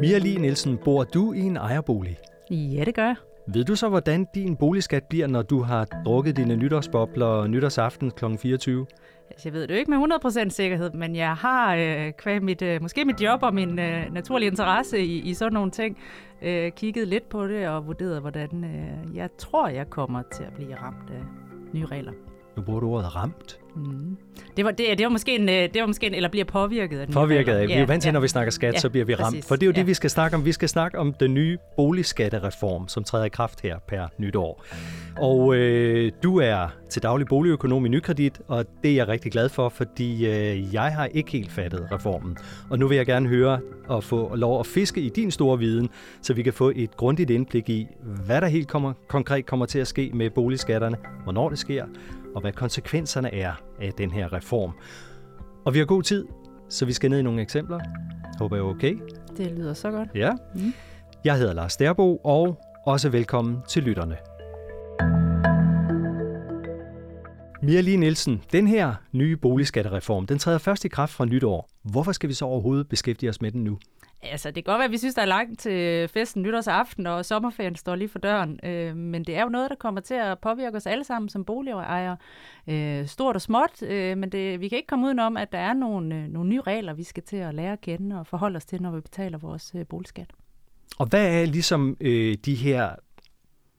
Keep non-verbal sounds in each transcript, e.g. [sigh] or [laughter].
Mia Lee Nielsen, bor du i en ejerbolig? Ja, det gør jeg. Ved du så, hvordan din boligskat bliver, når du har drukket dine nytårsbobler nytårsaften kl. 24? Altså, jeg ved det jo ikke med 100% sikkerhed, men jeg har øh, kvæg mit, øh, måske mit job og min øh, naturlige interesse i, i sådan nogle ting, øh, kigget lidt på det og vurderet, hvordan øh, jeg tror, jeg kommer til at blive ramt af nye regler. Nu bruger du ordet ramt. Mm. Det, var, det, det var måske en, øh, det var måske en, eller bliver påvirket af den. Påvirket af. Vi er jo vant til, ja. når vi snakker skat, ja, så bliver vi ramt. præcis. For det er jo det, Ja. vi skal snakke om. Vi skal snakke om den nye boligskattereform, som træder i kraft her per nytår. Og øh, du er til daglig boligøkonom i Nykredit, og det er jeg rigtig glad for, fordi øh, jeg har ikke helt fattet reformen. Og nu vil jeg gerne høre og få lov at fiske i din store viden, så vi kan få et grundigt indblik i, hvad der helt kommer, konkret kommer til at ske med boligskatterne, hvornår det sker, og hvad konsekvenserne er af den her reform. Og vi har god tid, så vi skal ned i nogle eksempler. Håber jeg er okay. Det lyder så godt. Ja. Mm. Jeg hedder Lars Derbo, og også velkommen til lytterne. Mia Lee Nielsen, den her nye boligskattereform, den træder først i kraft fra nytår. Hvorfor skal vi så overhovedet beskæftige os med den nu? Altså, det kan godt være, at vi synes, der er langt til festen nytårsaften, og sommerferien står lige for døren. Øh, men det er jo noget, der kommer til at påvirke os alle sammen som boligejere. Øh, stort og småt, øh, men det, vi kan ikke komme udenom, at der er nogle, øh, nogle nye regler, vi skal til at lære at kende og forholde os til, når vi betaler vores øh, boligskat. Og hvad er ligesom øh, de her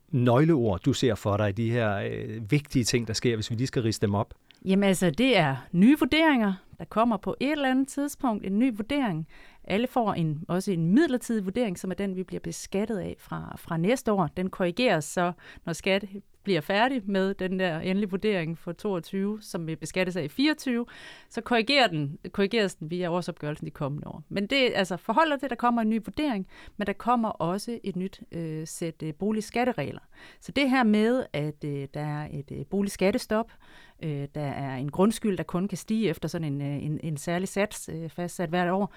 nøgleord, du ser for dig, de her øh, vigtige ting, der sker, hvis vi lige skal riste dem op? Jamen altså, det er nye vurderinger. Der kommer på et eller andet tidspunkt en ny vurdering. Alle får en, også en midlertidig vurdering, som er den, vi bliver beskattet af fra, fra næste år. Den korrigeres så, når skat bliver færdig med den der endelige vurdering for 22, som vi beskattes af i 24, så korrigerer den, korrigeres den via årsopgørelsen de kommende år. Men det altså forholder det, der kommer en ny vurdering, men der kommer også et nyt øh, sæt øh, boligskatteregler. Så det her med, at øh, der er et øh, boligskattestop, øh, der er en grundskyld, der kun kan stige efter sådan en, øh, en, en særlig sats øh, fastsat hvert år,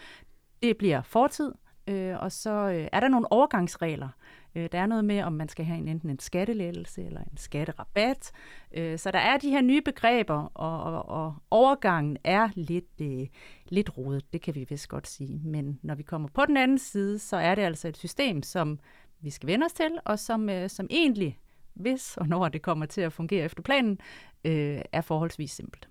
det bliver fortid, øh, og så øh, er der nogle overgangsregler. Øh, der er noget med, om man skal have en, enten en skattelettelse eller en skatterabat. Øh, så der er de her nye begreber, og, og, og overgangen er lidt, øh, lidt rodet, det kan vi vist godt sige. Men når vi kommer på den anden side, så er det altså et system, som vi skal vende os til, og som, øh, som egentlig, hvis og når det kommer til at fungere efter planen, øh, er forholdsvis simpelt.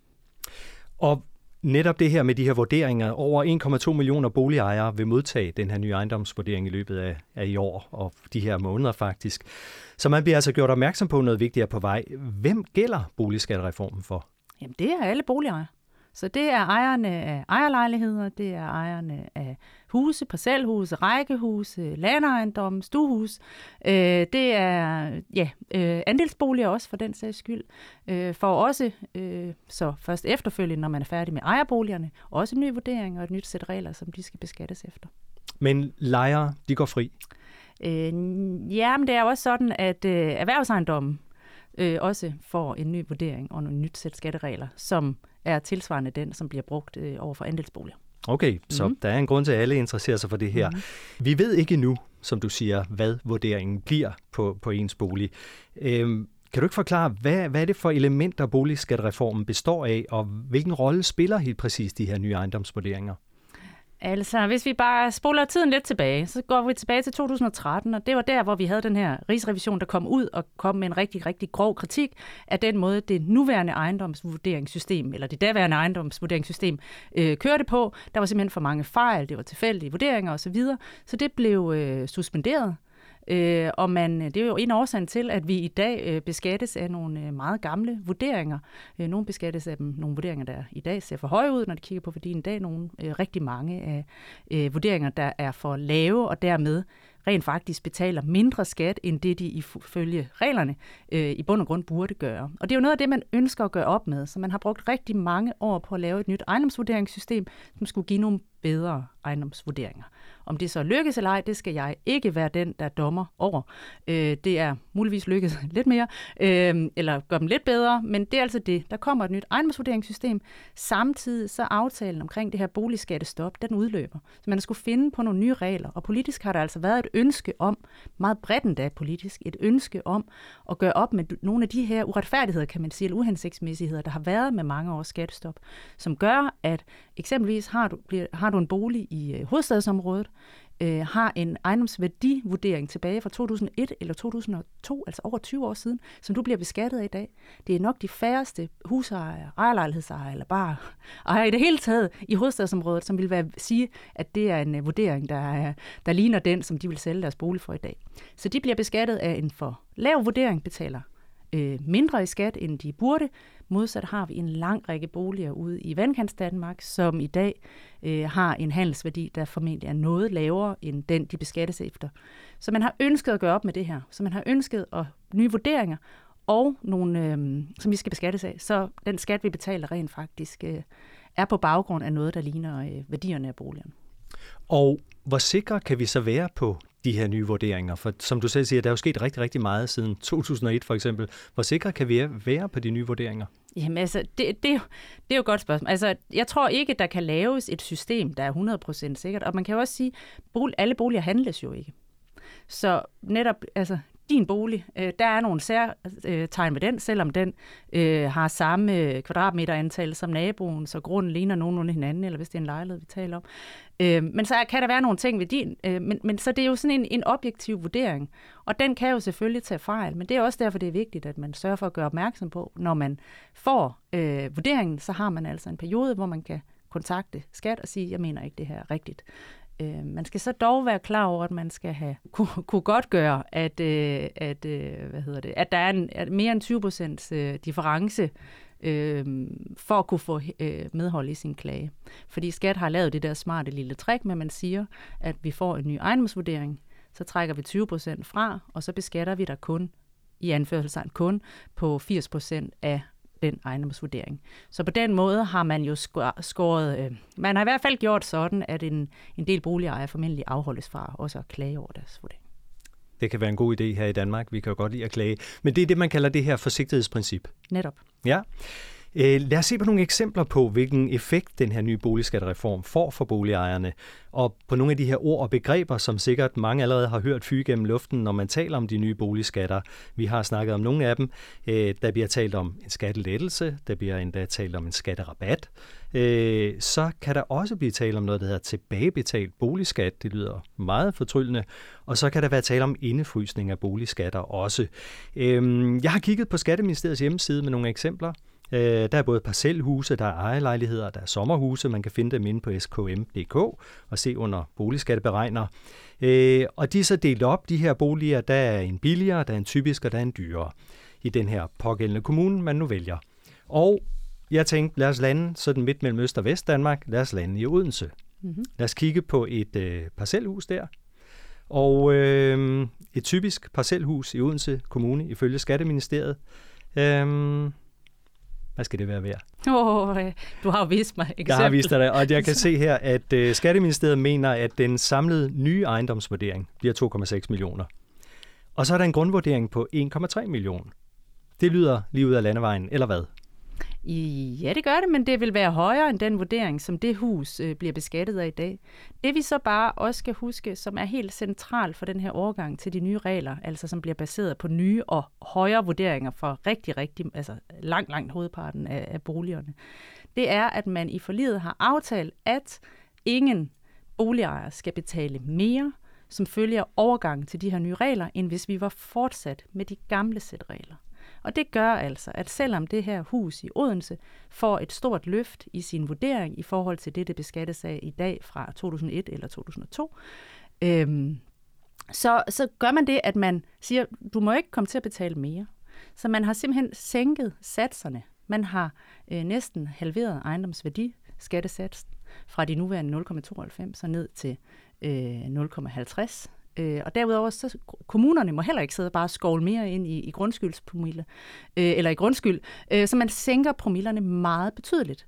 Og netop det her med de her vurderinger, over 1,2 millioner boligejere vil modtage den her nye ejendomsvurdering i løbet af, af i år, og de her måneder faktisk. Så man bliver altså gjort opmærksom på noget vigtigt er på vej. Hvem gælder boligskattereformen for? Jamen, det er alle boligejere. Så det er ejerne af ejerlejligheder, det er ejerne af huse, parcelhuse, rækkehuse, landeejendomme, stuehus. Øh, det er ja, øh, andelsboliger også for den sags skyld. Øh, for også, øh, så først efterfølgende, når man er færdig med ejerboligerne, også en ny vurdering og et nyt sæt regler, som de skal beskattes efter. Men lejere, de går fri. Øh, ja, men det er også sådan, at øh, erhvervsejendommen øh, også får en ny vurdering og nogle nyt sæt skatteregler, som er tilsvarende den, som bliver brugt øh, over for andelsboliger. Okay, så Mhm. der er en grund til, at alle interesserer sig for det her. Mhm. Vi ved ikke nu, som du siger, hvad vurderingen bliver på, på ens bolig. Øhm, kan du ikke forklare, hvad, hvad er det for elementer, boligskattereformen består af, og hvilken rolle spiller helt præcis de her nye ejendomsvurderinger? Altså, hvis vi bare spoler tiden lidt tilbage, så går vi tilbage til 2013, og det var der, hvor vi havde den her rigsrevision, der kom ud og kom med en rigtig, rigtig grov kritik af den måde, det nuværende ejendomsvurderingssystem, eller det daværende ejendomsvurderingssystem, øh, kørte på. Der var simpelthen for mange fejl, det var tilfældige vurderinger osv., så det blev øh, suspenderet. Øh, og man, øh, det er jo en årsag til, at vi i dag øh, beskattes af nogle øh, meget gamle vurderinger. Øh, nogle beskattes af dem, nogle vurderinger, der i dag ser for høje ud, når de kigger på værdien i dag. Nogle øh, rigtig mange af øh, vurderinger, der er for lave, og dermed rent faktisk betaler mindre skat, end det de ifølge reglerne øh, i bund og grund burde gøre. Og det er jo noget af det, man ønsker at gøre op med. Så man har brugt rigtig mange år på at lave et nyt ejendomsvurderingssystem, som skulle give nogle bedre ejendomsvurderinger. Om det så lykkes eller ej, det skal jeg ikke være den, der dommer over. Øh, det er muligvis lykkedes [laughs] lidt mere, øh, eller gør dem lidt bedre, men det er altså det. Der kommer et nyt ejendomsvurderingssystem. Samtidig så aftalen omkring det her boligskattestop, den udløber. Så man skulle finde på nogle nye regler, og politisk har der altså været et ønske om, meget bredt endda politisk, et ønske om at gøre op med nogle af de her uretfærdigheder, kan man sige, eller uhensigtsmæssigheder, der har været med mange års skattestop, som gør, at eksempelvis har du, bliver, har du en bolig i øh, hovedstadsområdet, øh, har en ejendomsværdivurdering tilbage fra 2001 eller 2002, altså over 20 år siden, som du bliver beskattet af i dag. Det er nok de færreste husejere, ejerlejlighedsejere eller bare ejere i det hele taget i hovedstadsområdet, som vil være, sige, at det er en øh, vurdering, der, er, der ligner den, som de vil sælge deres bolig for i dag. Så de bliver beskattet af en for lav vurdering, betaler øh, mindre i skat, end de burde. Modsat har vi en lang række boliger ude i Vandkants Danmark, som i dag øh, har en handelsværdi, der formentlig er noget lavere end den, de beskattes efter. Så man har ønsket at gøre op med det her. Så man har ønsket at nye vurderinger og nogle, øh, som vi skal beskattes af. Så den skat, vi betaler rent faktisk, øh, er på baggrund af noget, der ligner øh, værdierne af boligerne. Og hvor sikre kan vi så være på de her nye vurderinger? For som du selv siger, der er jo sket rigtig, rigtig meget siden 2001 for eksempel. Hvor sikre kan vi være på de nye vurderinger? Jamen altså, det, det, det er jo et godt spørgsmål. Altså, jeg tror ikke, der kan laves et system, der er 100% sikkert. Og man kan jo også sige, at alle boliger handles jo ikke. Så netop, altså, din bolig, øh, der er nogle særtegn øh, ved den, selvom den øh, har samme øh, kvadratmeterantal som naboen, så grunden ligner nogenlunde hinanden, eller hvis det er en lejlighed, vi taler om. Øh, men så kan der være nogle ting ved din, øh, men, men så det er jo sådan en, en objektiv vurdering, og den kan jo selvfølgelig tage fejl, men det er også derfor, det er vigtigt, at man sørger for at gøre opmærksom på, når man får øh, vurderingen, så har man altså en periode, hvor man kan kontakte skat og sige, jeg mener ikke det her er rigtigt. Øh, man skal så dog være klar over, at man skal have [laughs] kunne, kunne godt gøre, at, øh, at, øh, hvad hedder det, at der er en, at mere end 20 procents øh, difference øh, for at kunne få øh, medhold i sin klage. Fordi skat har lavet det der smarte lille trick med, at man siger, at vi får en ny ejendomsvurdering, så trækker vi 20 procent fra, og så beskatter vi der kun, i anførselstegn kun, på 80 procent af den ejendomsvurdering. Så på den måde har man jo skåret, øh, man har i hvert fald gjort sådan, at en, en del boligejere formentlig afholdes fra også at klage over deres vurdering. Det kan være en god idé her i Danmark. Vi kan jo godt lide at klage. Men det er det, man kalder det her forsigtighedsprincip. Netop. Ja. Øh, lad os se på nogle eksempler på, hvilken effekt den her nye boligskattereform får for boligejerne, og på nogle af de her ord og begreber, som sikkert mange allerede har hørt fyge gennem luften, når man taler om de nye boligskatter. Vi har snakket om nogle af dem. Øh, der bliver talt om en skattelettelse, der bliver endda talt om en skatterabat. Øh, så kan der også blive talt om noget, der hedder tilbagebetalt boligskat. Det lyder meget fortryllende. Og så kan der være tale om indefrysning af boligskatter også. Øhm, jeg har kigget på Skatteministeriets hjemmeside med nogle eksempler. Øh, der er både parcelhuse, der er ejerlejligheder, der er sommerhuse. Man kan finde dem inde på skm.dk og se under boligskatteberegner. Øh, og de er så delt op, de her boliger. Der er en billigere, der er en typisk, og der er en dyrere i den her pågældende kommune, man nu vælger. Og jeg tænkte, lad os lande sådan midt mellem Øst og Vest Danmark. Lad os lande i Odense. Mm-hmm. Lad os kigge på et øh, parcelhus der. Og øh, et typisk parcelhus i Odense Kommune ifølge Skatteministeriet. Øh, hvad skal det være værd? Oh, du har vist mig eksempel. Jeg har vist dig det, og jeg kan [laughs] se her, at uh, Skatteministeriet mener, at den samlede nye ejendomsvurdering bliver 2,6 millioner. Og så er der en grundvurdering på 1,3 millioner. Det lyder lige ud af landevejen, eller hvad? Ja, det gør det, men det vil være højere end den vurdering, som det hus øh, bliver beskattet af i dag. Det vi så bare også skal huske, som er helt centralt for den her overgang til de nye regler, altså som bliver baseret på nye og højere vurderinger for rigtig, rigtig, altså langt, langt hovedparten af, af boligerne, det er, at man i forliget har aftalt, at ingen boligejere skal betale mere, som følger overgangen til de her nye regler, end hvis vi var fortsat med de gamle sæt regler. Og det gør altså, at selvom det her hus i Odense får et stort løft i sin vurdering i forhold til det, det beskattes af i dag fra 2001 eller 2002, øhm, så, så gør man det, at man siger, du må ikke komme til at betale mere. Så man har simpelthen sænket satserne. Man har øh, næsten halveret ejendomsværdi, skattesatsen, fra de nuværende 0,92 så ned til øh, 0,50 Øh, og derudover, så kommunerne må heller ikke sidde og bare skovle mere ind i, i grundskyldspromille, øh, eller i grundskyld, øh, så man sænker promillerne meget betydeligt.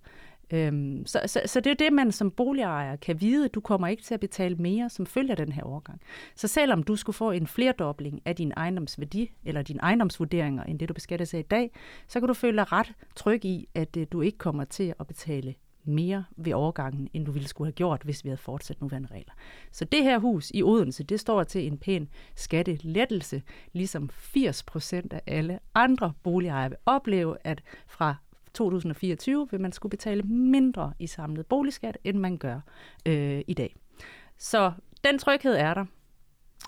Øhm, så, så, så det er det, man som boligejer kan vide. Du kommer ikke til at betale mere, som følger den her overgang. Så selvom du skulle få en flerdobling af din ejendomsværdi, eller dine ejendomsvurderinger, end det du beskattes af i dag, så kan du føle dig ret tryg i, at øh, du ikke kommer til at betale mere ved overgangen, end du ville skulle have gjort, hvis vi havde fortsat nuværende regler. Så det her hus i Odense, det står til en pæn skattelettelse, ligesom 80 procent af alle andre boligejere vil opleve, at fra 2024 vil man skulle betale mindre i samlet boligskat, end man gør øh, i dag. Så den tryghed er der.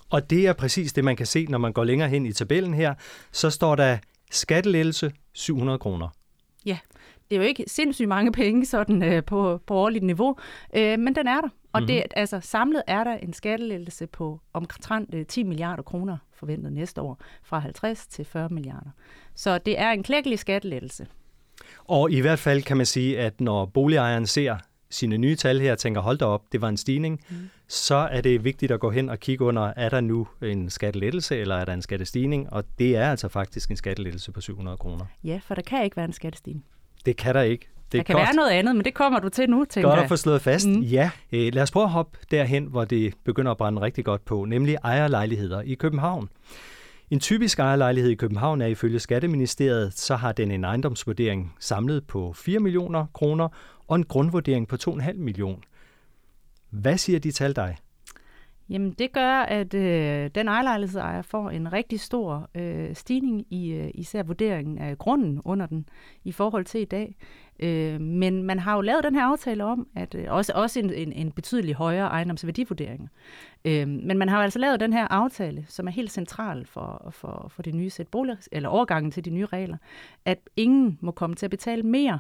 Og det er præcis det, man kan se, når man går længere hen i tabellen her. Så står der skattelettelse 700 kroner. Ja, det er jo ikke sindssygt mange penge sådan øh, på, på årligt niveau, øh, men den er der. Og mm-hmm. det, altså, samlet er der en skattelettelse på omkring øh, 10 milliarder kroner forventet næste år, fra 50 til 40 milliarder. Så det er en klækkelig skattelettelse. Og i hvert fald kan man sige, at når boligejeren ser sine nye tal her og tænker, hold da op, det var en stigning, mm. så er det vigtigt at gå hen og kigge under, er der nu en skattelettelse, eller er der en skattestigning? Og det er altså faktisk en skattelettelse på 700 kroner. Ja, for der kan ikke være en skattestigning. Det kan der ikke. Det der kan godt. være noget andet, men det kommer du til nu, tænker Godt at få slået fast. Mm. Ja, øh, lad os prøve at hoppe derhen, hvor det begynder at brænde rigtig godt på, nemlig ejerlejligheder i København. En typisk ejerlejlighed i København er ifølge Skatteministeriet, så har den en ejendomsvurdering samlet på 4 millioner kroner og en grundvurdering på 2,5 millioner. Hvad siger de tal dig? Jamen det gør, at øh, den ejerlejlighedsejer får en rigtig stor øh, stigning i øh, især vurderingen af grunden under den i forhold til i dag. Øh, men man har jo lavet den her aftale om, at øh, også, også en, en, en betydelig højere ejendomsværdivurdering. Øh, men man har jo altså lavet den her aftale, som er helt central for, for, for det nye sæt bolig, eller overgangen til de nye regler, at ingen må komme til at betale mere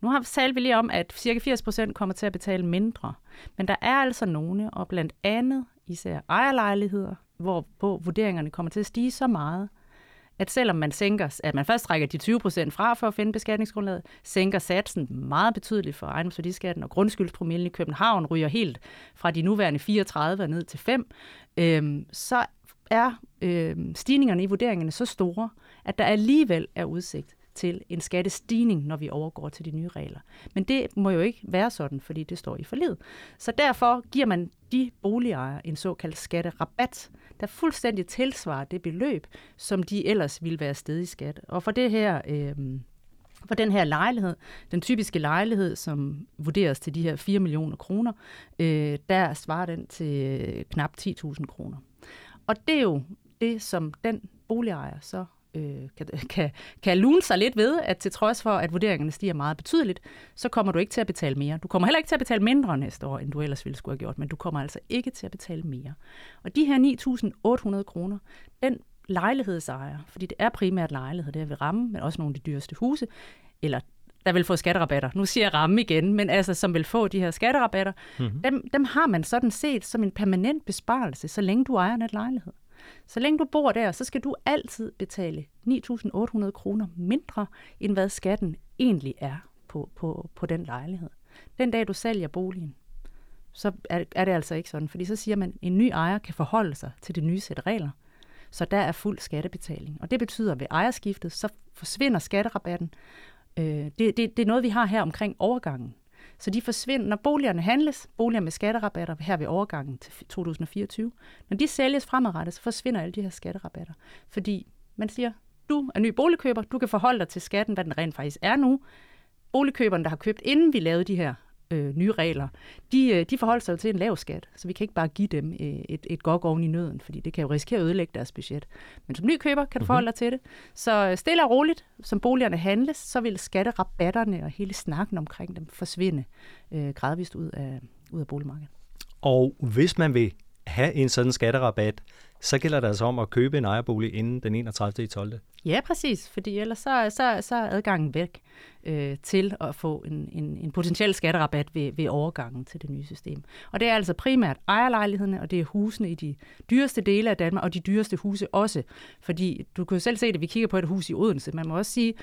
nu har vi talt vi lige om, at cirka 80% kommer til at betale mindre. Men der er altså nogle, og blandt andet især ejerlejligheder, hvor på vurderingerne kommer til at stige så meget, at selvom man sænker, at man først trækker de 20 procent fra for at finde beskatningsgrundlaget, sænker satsen meget betydeligt for ejendomsværdiskatten, og grundskyldspromillen i København ryger helt fra de nuværende 34 ned til 5, øhm, så er øhm, stigningerne i vurderingerne så store, at der alligevel er udsigt til en skattestigning, når vi overgår til de nye regler. Men det må jo ikke være sådan, fordi det står i forlid. Så derfor giver man de boligejere en såkaldt skatterabat, der fuldstændig tilsvarer det beløb, som de ellers ville være sted i skat. Og for det her... Øh, for den her lejlighed, den typiske lejlighed, som vurderes til de her 4 millioner kroner, øh, der svarer den til øh, knap 10.000 kroner. Og det er jo det, som den boligejer så øh, kan, kan, kan lune sig lidt ved, at til trods for, at vurderingerne stiger meget betydeligt, så kommer du ikke til at betale mere. Du kommer heller ikke til at betale mindre næste år, end du ellers ville skulle have gjort, men du kommer altså ikke til at betale mere. Og de her 9.800 kroner, den lejlighedsejer, fordi det er primært lejlighed, det er ved ramme, men også nogle af de dyreste huse, eller der vil få skatterabatter. Nu siger jeg ramme igen, men altså som vil få de her skatterabatter, mm-hmm. dem, dem har man sådan set som en permanent besparelse, så længe du ejer en lejlighed. Så længe du bor der, så skal du altid betale 9.800 kroner mindre, end hvad skatten egentlig er på, på, på den lejlighed. Den dag, du sælger boligen, så er, er det altså ikke sådan, fordi så siger man, at en ny ejer kan forholde sig til det nye sæt regler, så der er fuld skattebetaling. Og det betyder, at ved ejerskiftet, så forsvinder skatterabatten. Øh, det, det, det er noget, vi har her omkring overgangen. Så de forsvinder, når boligerne handles, boliger med skatterabatter her ved overgangen til 2024, når de sælges fremadrettet, så forsvinder alle de her skatterabatter. Fordi man siger, du er ny boligkøber, du kan forholde dig til skatten, hvad den rent faktisk er nu. Boligkøberne, der har købt, inden vi lavede de her øh, nye regler, de, øh, de forholder sig jo til en lav skat, så vi kan ikke bare give dem øh, et, et gok oven i nøden, fordi det kan jo risikere at ødelægge deres budget. Men som ny køber kan du mm-hmm. forholde dig til det. Så øh, stille og roligt, som boligerne handles, så vil skatterabatterne og hele snakken omkring dem forsvinde øh, gradvist ud af, ud af boligmarkedet. Og hvis man vil have en sådan skatterabat, så gælder det altså om at købe en ejerbolig inden den 31. i 12. Ja, præcis, fordi ellers så, så, så er adgangen væk øh, til at få en, en, en potentiel skatterabat ved, ved overgangen til det nye system. Og det er altså primært ejerlejlighederne, og det er husene i de dyreste dele af Danmark, og de dyreste huse også. Fordi du kan jo selv se det, vi kigger på et hus i Odense. Man må også sige,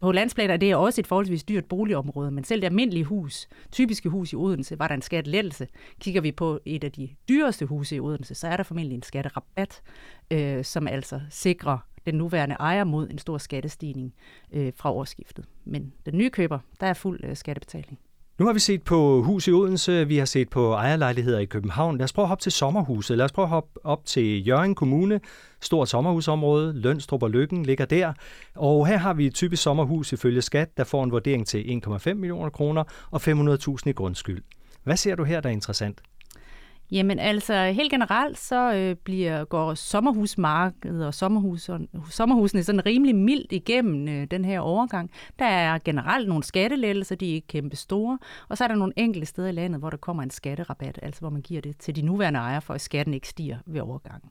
på landsplan er det også et forholdsvis dyrt boligområde, men selv det almindelige hus, typiske hus i Odense, var der en skattelettelse. Kigger vi på et af de dyreste huse i Odense, så er der formentlig en skatterabat, øh, som altså sikrer den nuværende ejer mod en stor skattestigning øh, fra årsskiftet. Men den nye køber, der er fuld øh, skattebetaling. Nu har vi set på hus i Odense, vi har set på ejerlejligheder i København. Lad os prøve at hoppe til sommerhuset. Lad os prøve at hoppe op til Jørgen Kommune. Stort sommerhusområde. Lønstrup og Lykken ligger der. Og her har vi et typisk sommerhus ifølge skat, der får en vurdering til 1,5 millioner kroner og 500.000 i grundskyld. Hvad ser du her, der er interessant? Jamen altså, helt generelt så øh, bliver, går sommerhusmarkedet og sommerhus, sommerhusene sådan rimelig mildt igennem øh, den her overgang. Der er generelt nogle skattelettelser, de er ikke kæmpe store, og så er der nogle enkelte steder i landet, hvor der kommer en skatterabat, altså hvor man giver det til de nuværende ejere, for at skatten ikke stiger ved overgangen.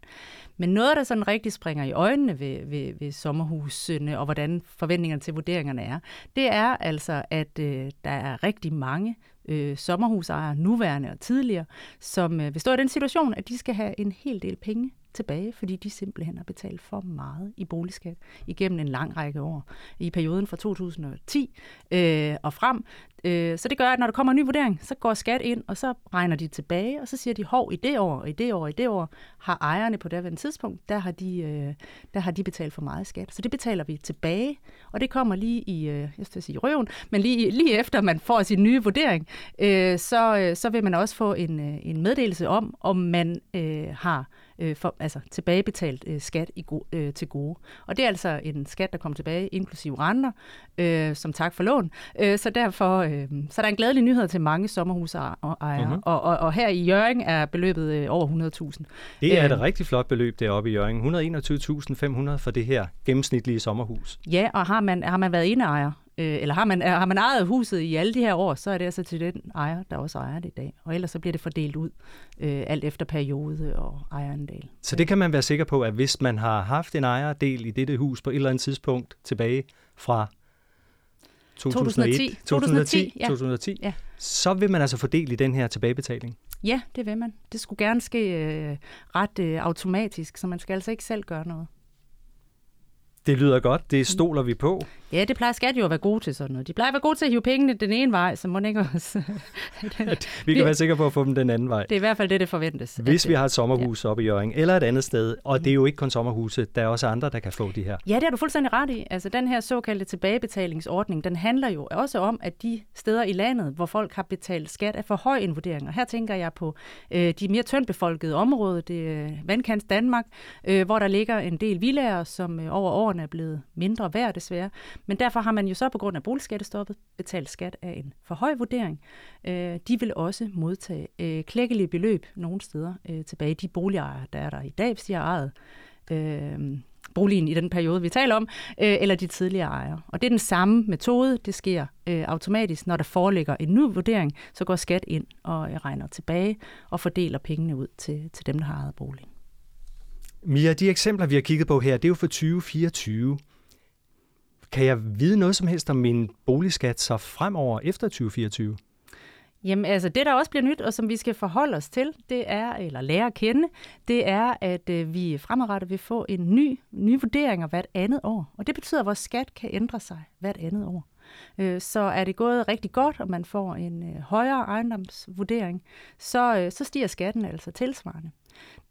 Men noget, der sådan rigtig springer i øjnene ved, ved, ved sommerhusene, og hvordan forventningerne til vurderingerne er, det er altså, at øh, der er rigtig mange øh, sommerhusejere, nuværende og tidligere, som øh, vil stå i den situation, at de skal have en hel del penge tilbage, fordi de simpelthen har betalt for meget i boligskat igennem en lang række år. I perioden fra 2010 øh, og frem, Øh, så det gør, at når der kommer en ny vurdering, så går skat ind, og så regner de tilbage, og så siger de, hov, i det år, i det år, og i det år, har ejerne på det tidspunkt, der har, de, øh, der har de betalt for meget skat. Så det betaler vi tilbage, og det kommer lige i, øh, jeg skal sige røven, men lige, lige efter man får sin nye vurdering, øh, så, øh, så vil man også få en, øh, en meddelelse om, om man øh, har øh, for, altså tilbagebetalt øh, skat i go, øh, til gode. Og det er altså en skat, der kommer tilbage, inklusive renter, øh, som tak for lån. Øh, så derfor øh, så der er en glædelig nyhed til mange sommerhusejere. Mm-hmm. Og, og, og her i Jørgen er beløbet øh, over 100.000. Det er et øh, rigtig flot beløb deroppe i Jørgen. 121.500 for det her gennemsnitlige sommerhus. Ja, og har man, har man været indeejer, øh, eller har man, har man ejet huset i alle de her år, så er det altså til den ejer, der også ejer det i dag. Og ellers så bliver det fordelt ud, øh, alt efter periode og ejerandel. Så det kan man være sikker på, at hvis man har haft en ejerdel i dette hus på et eller andet tidspunkt tilbage fra 2001, 2010, 2010, ja. 2010 ja. så vil man altså fordele i den her tilbagebetaling. Ja, det vil man. Det skulle gerne ske øh, ret øh, automatisk, så man skal altså ikke selv gøre noget. Det lyder godt. Det stoler vi på. Ja, det plejer skat jo at være gode til sådan noget. De plejer at være gode til at hive pengene den ene vej, så må ikke også... [laughs] vi kan være sikre på at få dem den anden vej. Det er i hvert fald det, det forventes. Hvis vi har et sommerhus ja. oppe i Jørgen, eller et andet sted, og det er jo ikke kun sommerhuse, der er også andre, der kan få de her. Ja, det har du fuldstændig ret i. Altså, den her såkaldte tilbagebetalingsordning, den handler jo også om, at de steder i landet, hvor folk har betalt skat, er for høj en vurdering. Og her tænker jeg på øh, de mere tyndbefolkede områder, det er vandkants Danmark, øh, hvor der ligger en del villager, som øh, over årene er blevet mindre værd desværre. Men derfor har man jo så på grund af boligskattestoppet betalt skat af en for høj vurdering. Øh, de vil også modtage øh, klækkelige beløb nogle steder øh, tilbage. De boligejere, der er der i dag, hvis de har ejet øh, boligen i den periode, vi taler om, øh, eller de tidligere ejere. Og det er den samme metode. Det sker øh, automatisk, når der foreligger en ny vurdering, så går skat ind og øh, regner tilbage og fordeler pengene ud til, til dem, der har ejet boligen. Mia, de eksempler, vi har kigget på her, det er jo for 2024. Kan jeg vide noget som helst om min boligskat så fremover efter 2024? Jamen altså, det der også bliver nyt, og som vi skal forholde os til, det er, eller lære at kende, det er, at øh, vi fremadrettet vil få en ny, ny vurdering hvert andet år. Og det betyder, at vores skat kan ændre sig hvert andet år. Øh, så er det gået rigtig godt, og man får en øh, højere ejendomsvurdering, så, øh, så stiger skatten altså tilsvarende.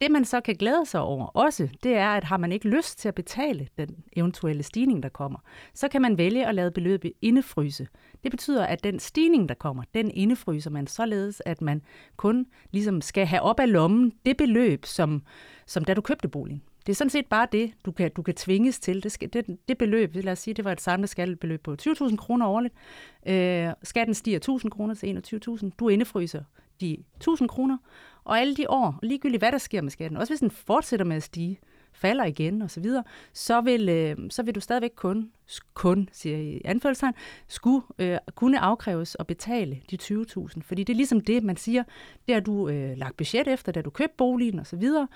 Det man så kan glæde sig over også, det er, at har man ikke lyst til at betale den eventuelle stigning, der kommer, så kan man vælge at lade beløbet indefryse. Det betyder, at den stigning, der kommer, den indefryser man således, at man kun ligesom skal have op af lommen det beløb, som, som da du købte boligen. Det er sådan set bare det, du kan, du kan tvinges til. Det, skal, det, det beløb, lad os sige, det var et samlet skattebeløb på 20.000 kroner årligt. Øh, skatten stiger 1.000 kroner til 21.000. Du indefryser de 1.000 kroner, og alle de år, ligegyldigt hvad der sker med skatten, også hvis den fortsætter med at stige, falder igen og så videre, så vil, øh, så vil du stadigvæk kun, kun siger i anførselstegn, skulle øh, kunne afkræves og betale de 20.000. Fordi det er ligesom det, man siger, det har du øh, lagt budget efter, da du købte boligen og så videre,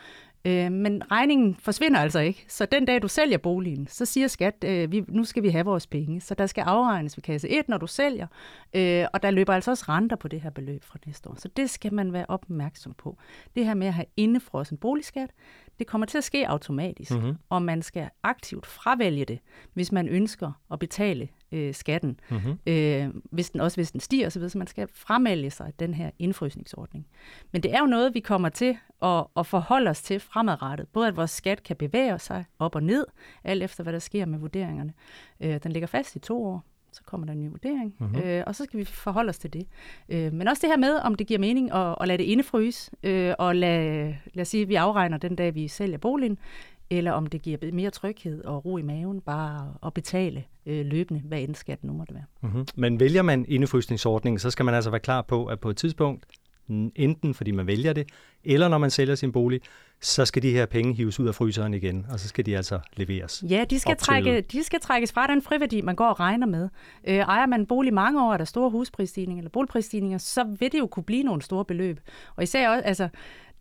Øh, men regningen forsvinder altså ikke. Så den dag, du sælger boligen, så siger skat, øh, vi, nu skal vi have vores penge. Så der skal afregnes ved kasse 1, når du sælger. Øh, og der løber altså også renter på det her beløb fra næste år. Så det skal man være opmærksom på. Det her med at have indefrossen boligskat, det kommer til at ske automatisk. Mm-hmm. Og man skal aktivt fravælge det, hvis man ønsker at betale øh, skatten, mm-hmm. øh, hvis den, også hvis den stiger osv., så man skal fremælge sig den her indfrysningsordning. Men det er jo noget, vi kommer til at, at forholde os til fremadrettet. Både at vores skat kan bevæge sig op og ned, alt efter hvad der sker med vurderingerne. Øh, den ligger fast i to år, så kommer der en ny vurdering, mm-hmm. øh, og så skal vi forholde os til det. Øh, men også det her med, om det giver mening at, at lade det indefryse, øh, og lade, lad os sige, at vi afregner den dag, vi sælger boligen, eller om det giver mere tryghed og ro i maven bare at betale øh, løbende, hvad end skatten nu måtte være. Mm-hmm. Men vælger man indefrysningsordningen, så skal man altså være klar på, at på et tidspunkt, enten fordi man vælger det, eller når man sælger sin bolig, så skal de her penge hives ud af fryseren igen, og så skal de altså leveres. Ja, de skal, trække, de skal trækkes fra den friværdi, man går og regner med. Øh, ejer man en bolig mange år, er der store husprisstigninger eller boligprisstigninger, så vil det jo kunne blive nogle store beløb. Og især også, altså,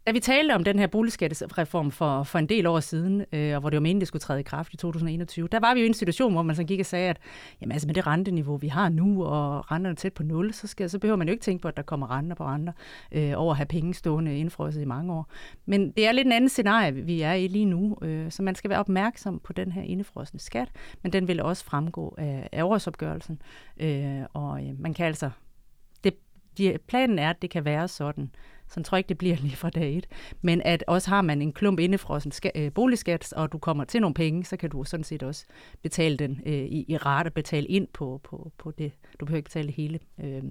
da vi talte om den her boligskattereform for, for en del år siden, øh, og hvor det var meningen, det skulle træde i kraft i 2021, der var vi jo i en situation, hvor man så gik og sagde, at jamen, altså med det renteniveau, vi har nu, og renterne er tæt på nul, så, skal, så behøver man jo ikke tænke på, at der kommer renter på renter øh, over at have penge stående indfrosset i mange år. Men det er lidt en anden scenarie, vi er i lige nu, øh, så man skal være opmærksom på den her indefrosne skat, men den vil også fremgå af, af årsopgørelsen, øh, og øh, man kan altså det, de, planen er, at det kan være sådan, så jeg tror ikke, det bliver lige fra dag et. Men at også har man en klump indefrossen ska- øh, boligskat, og du kommer til nogle penge, så kan du sådan set også betale den øh, i, i rate, betale ind på, på, på det. Du behøver ikke betale det hele. Øh.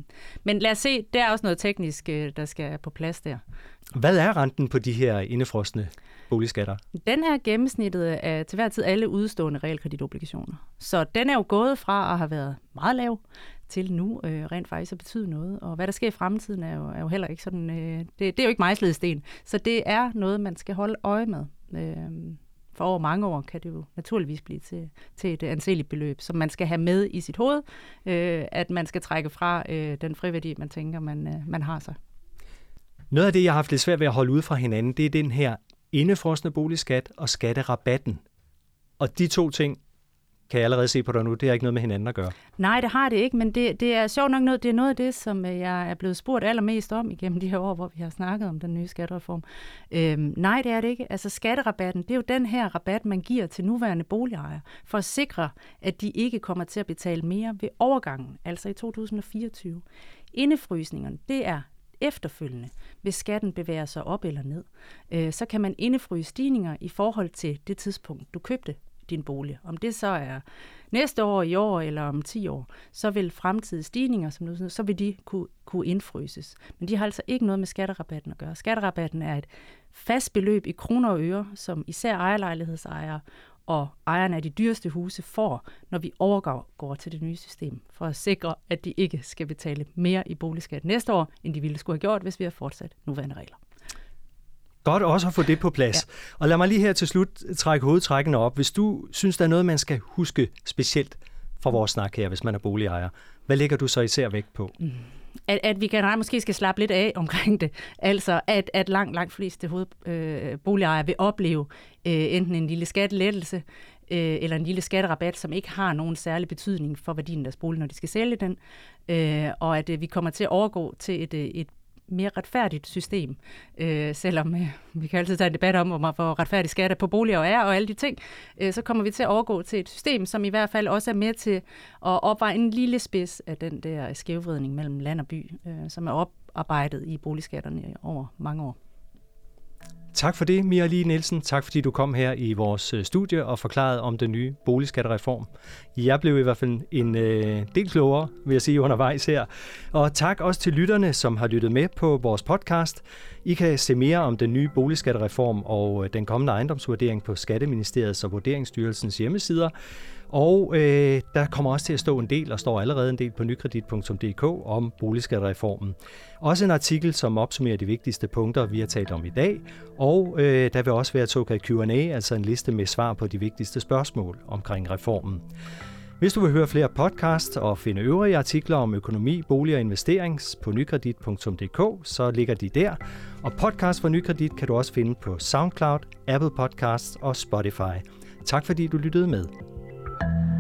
Men lad os se, der er også noget teknisk, øh, der skal på plads der. Hvad er renten på de her indefrosne boligskatter? Den er gennemsnittet af til hver tid alle udstående realkreditobligationer. Så den er jo gået fra at have været meget lav til nu øh, rent faktisk at betyde noget. Og hvad der sker i fremtiden er jo, er jo heller ikke sådan, øh, det, det er jo ikke mejslet sten. Så det er noget, man skal holde øje med. Øh, for over mange år kan det jo naturligvis blive til, til et anseligt beløb, som man skal have med i sit hoved, øh, at man skal trække fra øh, den friværdi, man tænker, man, øh, man har sig. Noget af det, jeg har haft lidt svært ved at holde ud fra hinanden, det er den her indefrosne boligskat og skatterabatten. Og de to ting kan jeg allerede se på dig nu, det har ikke noget med hinanden at gøre. Nej, det har det ikke, men det, det er sjovt nok noget, det er noget af det, som øh, jeg er blevet spurgt allermest om igennem de her år, hvor vi har snakket om den nye skattereform. Øhm, nej, det er det ikke. Altså skatterabatten, det er jo den her rabat, man giver til nuværende boligejere, for at sikre, at de ikke kommer til at betale mere ved overgangen, altså i 2024. Indefrysningerne, det er efterfølgende, hvis skatten bevæger sig op eller ned, øh, så kan man indefryse stigninger i forhold til det tidspunkt, du købte din bolig. Om det så er næste år, i år eller om 10 år, så vil fremtidige stigninger, som nu, så vil de kunne, kunne indfryses. Men de har altså ikke noget med skatterabatten at gøre. Skatterabatten er et fast beløb i kroner og øre, som især ejerlejlighedsejere og ejerne af de dyreste huse får, når vi overgår til det nye system, for at sikre, at de ikke skal betale mere i boligskat næste år, end de ville skulle have gjort, hvis vi har fortsat nuværende regler. Godt også at få det på plads. Ja. Og lad mig lige her til slut trække hovedtrækkene op. Hvis du synes, der er noget, man skal huske specielt fra vores snak her, hvis man er boligejer, hvad lægger du så især vægt på? Mm. At, at vi generelt måske skal slappe lidt af omkring det. Altså, at, at langt, langt fleste hoved, øh, vil opleve øh, enten en lille skattelettelse, øh, eller en lille skatterabat, som ikke har nogen særlig betydning for værdien af deres bolig, når de skal sælge den, øh, og at øh, vi kommer til at overgå til et, øh, et mere retfærdigt system, øh, selvom øh, vi kan altid tage en debat om, hvor retfærdig skatter på boliger er og alle de ting, øh, så kommer vi til at overgå til et system, som i hvert fald også er med til at opveje en lille spids af den der skævvridning mellem land og by, øh, som er oparbejdet i boligskatterne over mange år. Tak for det, Mia Lee Nielsen. Tak fordi du kom her i vores øh, studie og forklarede om den nye boligskattereform. Jeg blev i hvert fald en øh, del klogere, vil jeg sige, undervejs her. Og tak også til lytterne, som har lyttet med på vores podcast. I kan se mere om den nye boligskattereform og øh, den kommende ejendomsvurdering på Skatteministeriets og Vurderingsstyrelsens hjemmesider. Og øh, der kommer også til at stå en del, og står allerede en del på nykredit.dk om boligskattereformen. Også en artikel, som opsummerer de vigtigste punkter, vi har talt om i dag. Og øh, der vil også være et såkaldt Q&A, altså en liste med svar på de vigtigste spørgsmål omkring reformen. Hvis du vil høre flere podcasts og finde øvrige artikler om økonomi, bolig og investering på nykredit.dk, så ligger de der. Og podcast for Nykredit kan du også finde på SoundCloud, Apple Podcasts og Spotify. Tak fordi du lyttede med. Yeah.